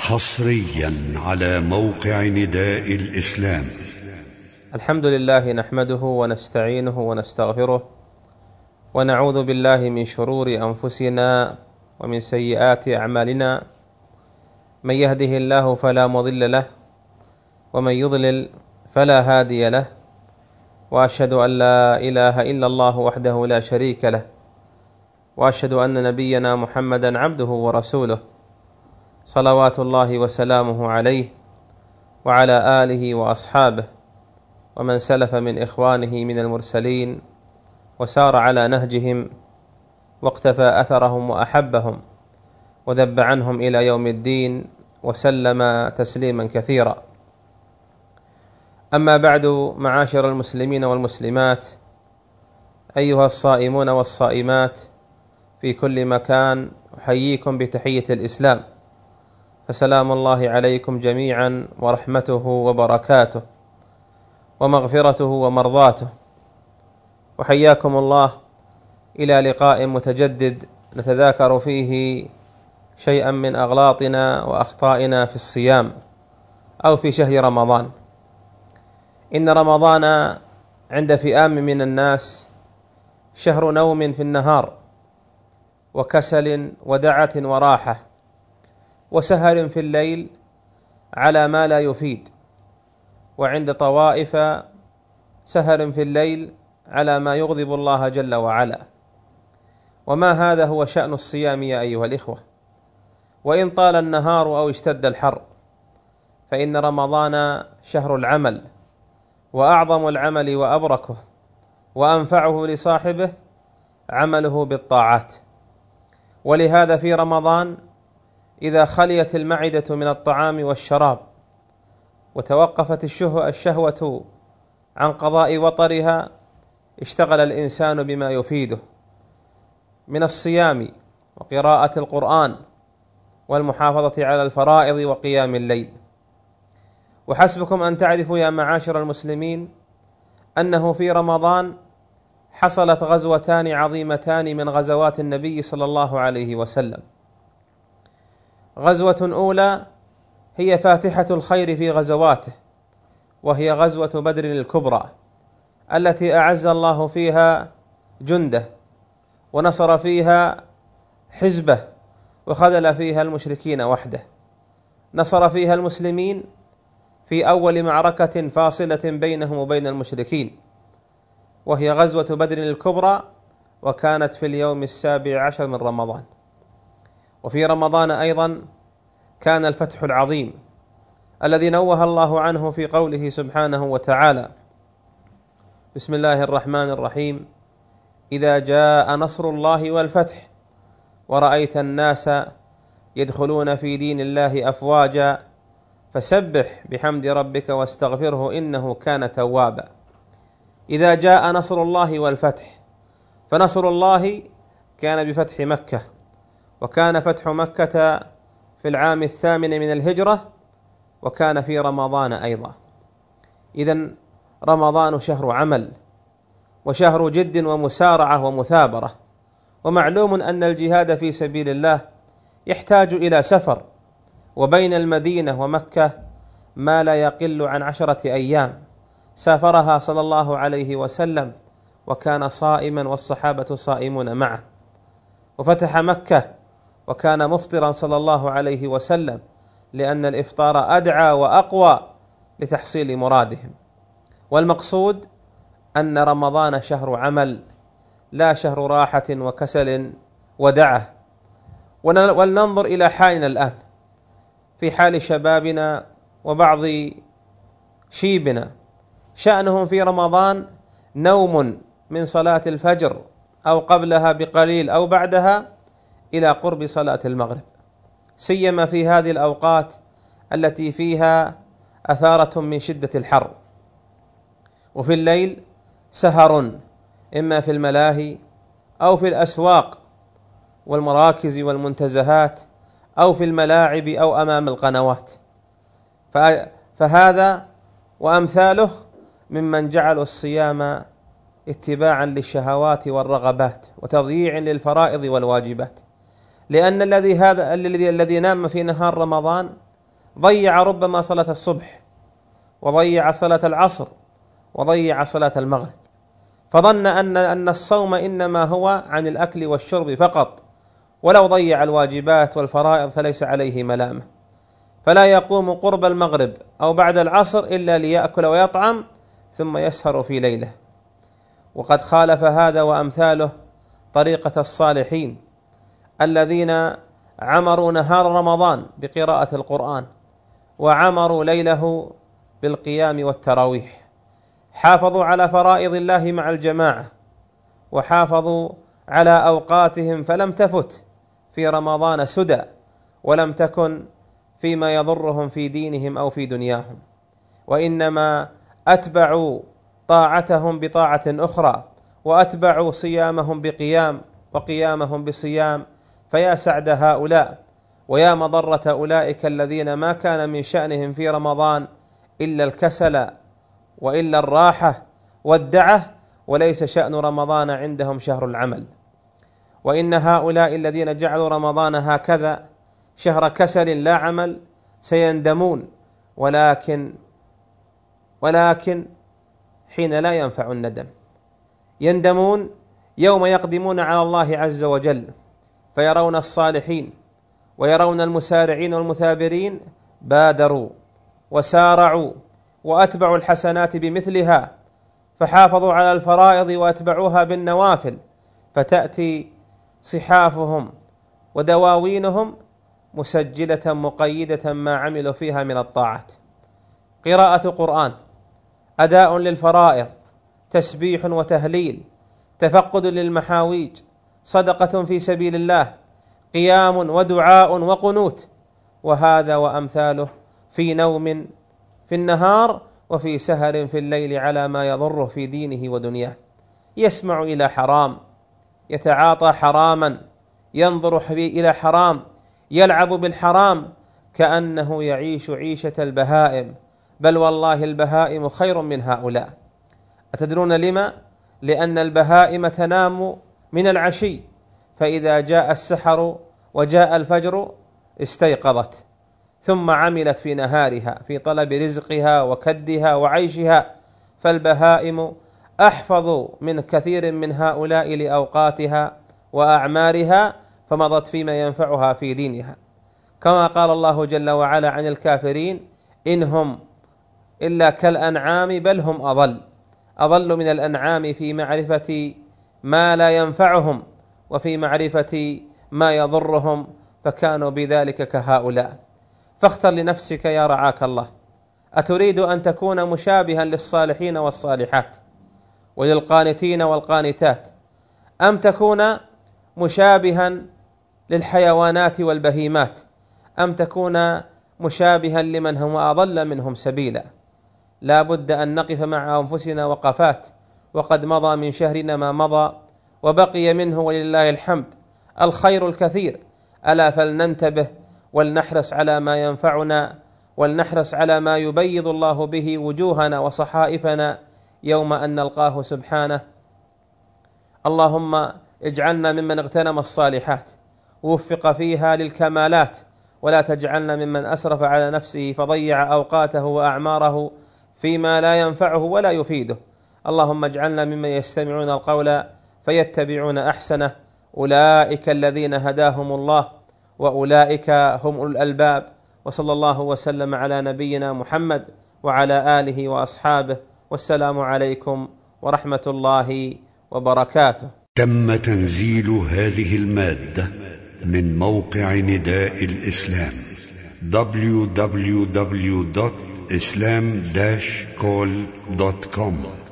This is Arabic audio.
حصريا على موقع نداء الإسلام. الحمد لله نحمده ونستعينه ونستغفره ونعوذ بالله من شرور أنفسنا ومن سيئات أعمالنا. من يهده الله فلا مضل له ومن يضلل فلا هادي له وأشهد أن لا إله إلا الله وحده لا شريك له وأشهد أن نبينا محمدا عبده ورسوله. صلوات الله وسلامه عليه وعلى آله وأصحابه ومن سلف من إخوانه من المرسلين وسار على نهجهم واقتفى أثرهم وأحبهم وذب عنهم إلى يوم الدين وسلم تسليما كثيرا. أما بعد معاشر المسلمين والمسلمات أيها الصائمون والصائمات في كل مكان أحييكم بتحية الإسلام. فسلام الله عليكم جميعا ورحمته وبركاته ومغفرته ومرضاته. وحياكم الله إلى لقاء متجدد نتذاكر فيه شيئا من أغلاطنا وأخطائنا في الصيام أو في شهر رمضان. إن رمضان عند فئام من الناس شهر نوم في النهار وكسل ودعة وراحة. وسهر في الليل على ما لا يفيد. وعند طوائف سهر في الليل على ما يغضب الله جل وعلا. وما هذا هو شأن الصيام يا أيها الإخوة؟ وإن طال النهار أو اشتد الحر فإن رمضان شهر العمل وأعظم العمل وأبركه وأنفعه لصاحبه عمله بالطاعات. ولهذا في رمضان إذا خليت المعدة من الطعام والشراب وتوقفت الشهوة عن قضاء وطرها اشتغل الإنسان بما يفيده من الصيام وقراءة القرآن والمحافظة على الفرائض وقيام الليل. وحسبكم أن تعرفوا يا معاشر المسلمين أنه في رمضان حصلت غزوتان عظيمتان من غزوات النبي صلى الله عليه وسلم. غزوة أولى هي فاتحة الخير في غزواته وهي غزوة بدر الكبرى التي أعز الله فيها جنده ونصر فيها حزبه وخذل فيها المشركين وحده. نصر فيها المسلمين في أول معركة فاصلة بينهم وبين المشركين وهي غزوة بدر الكبرى وكانت في اليوم السابع عشر من رمضان. وفي رمضان أيضا كان الفتح العظيم الذي نوه الله عنه في قوله سبحانه وتعالى بسم الله الرحمن الرحيم. إذا جاء نصر الله والفتح ورأيت الناس يدخلون في دين الله أفواجا فسبح بحمد ربك واستغفره إنه كان توابا. إذا جاء نصر الله والفتح فنصر الله كان بفتح مكة. وكان فتح مكة في العام الثامن من الهجرة وكان في رمضان أيضا. اذا رمضان شهر عمل وشهر جد ومسارعة ومثابرة. ومعلوم أن الجهاد في سبيل الله يحتاج إلى سفر وبين المدينة ومكة ما لا يقل عن عشرة أيام. سافرها صلى الله عليه وسلم وكان صائما والصحابة صائمون معه. وفتح مكة وكان مفطرا صلى الله عليه وسلم لأن الإفطار أدعى وأقوى لتحصيل مرادهم. والمقصود أن رمضان شهر عمل لا شهر راحة وكسل ودعه. ولننظر إلى حالنا الآن. في حال شبابنا وبعض شيبنا شأنهم في رمضان نوم من صلاة الفجر أو قبلها بقليل أو بعدها إلى قرب صلاة المغرب. سيما في هذه الأوقات التي فيها أثارة من شدة الحر. وفي الليل سهر إما في الملاهي أو في الأسواق والمراكز والمنتزهات أو في الملاعب أو أمام القنوات. فهذا وأمثاله ممن جعلوا الصيام اتباعا للشهوات والرغبات وتضييع للفرائض والواجبات. لأن الذي هذا الذي الذي نام في نهار رمضان ضيع ربما صلاة الصبح وضيع صلاة العصر وضيع صلاة المغرب. فظن أن أن الصوم إنما هو عن الأكل والشرب فقط ولو ضيع الواجبات والفرائض فليس عليه ملامة. فلا يقوم قرب المغرب أو بعد العصر إلا ليأكل ويطعم ثم يسهر في ليلة. وقد خالف هذا وأمثاله طريقة الصالحين. الذين عمروا نهار رمضان بقراءة القرآن وعمروا ليله بالقيام والتراويح. حافظوا على فرائض الله مع الجماعة وحافظوا على أوقاتهم فلم تفت في رمضان سدى ولم تكن فيما يضرهم في دينهم أو في دنياهم. وإنما أتبعوا طاعتهم بطاعة أخرى وأتبعوا صيامهم بقيام وقيامهم بصيام فيا سعد هؤلاء ويا مضرة أولئك الذين ما كان من شأنهم في رمضان إلا الكسل وإلا الراحة والدعة وليس شأن رمضان عندهم شهر العمل. وإن هؤلاء الذين جعلوا رمضان هكذا شهر كسل لا عمل سيندمون ولكن ولكن حين لا ينفع الندم. يندمون يوم يقدمون على الله عز وجل. فيرون الصالحين ويرون المسارعين والمثابرين بادروا وسارعوا وأتبعوا الحسنات بمثلها فحافظوا على الفرائض وأتبعوها بالنوافل فتأتي صحافهم ودواوينهم مسجلة مقيدة ما عملوا فيها من الطاعات. قراءة قرآن أداء للفرائض تسبيح وتهليل تفقد للمحاويج صدقة في سبيل الله قيام ودعاء وقنوت. وهذا وأمثاله في نوم في النهار وفي سهر في الليل على ما يضره في دينه ودنياه. يسمع إلى حرام يتعاطى حراما ينظر إلى حرام يلعب بالحرام كأنه يعيش عيشة البهائم. بل والله البهائم خير من هؤلاء. أتدرون لما؟ لأن البهائم تنام من العشي فإذا جاء السحر وجاء الفجر استيقظت ثم عملت في نهارها في طلب رزقها وكدها وعيشها فالبهائم احفظ من كثير من هؤلاء لأوقاتها وأعمارها فمضت فيما ينفعها في دينها. كما قال الله جل وعلا عن الكافرين إن هم إلا كالأنعام بل هم أضل. أضل من الأنعام في معرفة ما لا ينفعهم وفي معرفة ما يضرهم فكانوا بذلك كهؤلاء. فاختر لنفسك يا رعاك الله. أتريد أن تكون مشابها للصالحين والصالحات وللقانتين والقانتات؟ أم تكون مشابها للحيوانات والبهيمات؟ أم تكون مشابها لمن هم أضل منهم سبيلا؟ لا بد أن نقف مع أنفسنا وقفات وقد مضى من شهرنا ما مضى وبقي منه ولله الحمد الخير الكثير. ألا فلننتبه ولنحرص على ما ينفعنا ولنحرص على ما يبيض الله به وجوهنا وصحائفنا يوم أن نلقاه سبحانه. اللهم اجعلنا ممن اغتنم الصالحات وفق فيها للكمالات ولا تجعلنا ممن أسرف على نفسه فضيع أوقاته وأعماره فيما لا ينفعه ولا يفيده. اللهم اجعلنا ممن يستمعون القول فيتبعون أحسنه. أولئك الذين هداهم الله وأولئك هم أولو الألباب. وصلى الله وسلم على نبينا محمد وعلى آله وأصحابه. والسلام عليكم ورحمة الله وبركاته. تم تنزيل هذه المادة من موقع نداء الإسلام. www.islam-call.com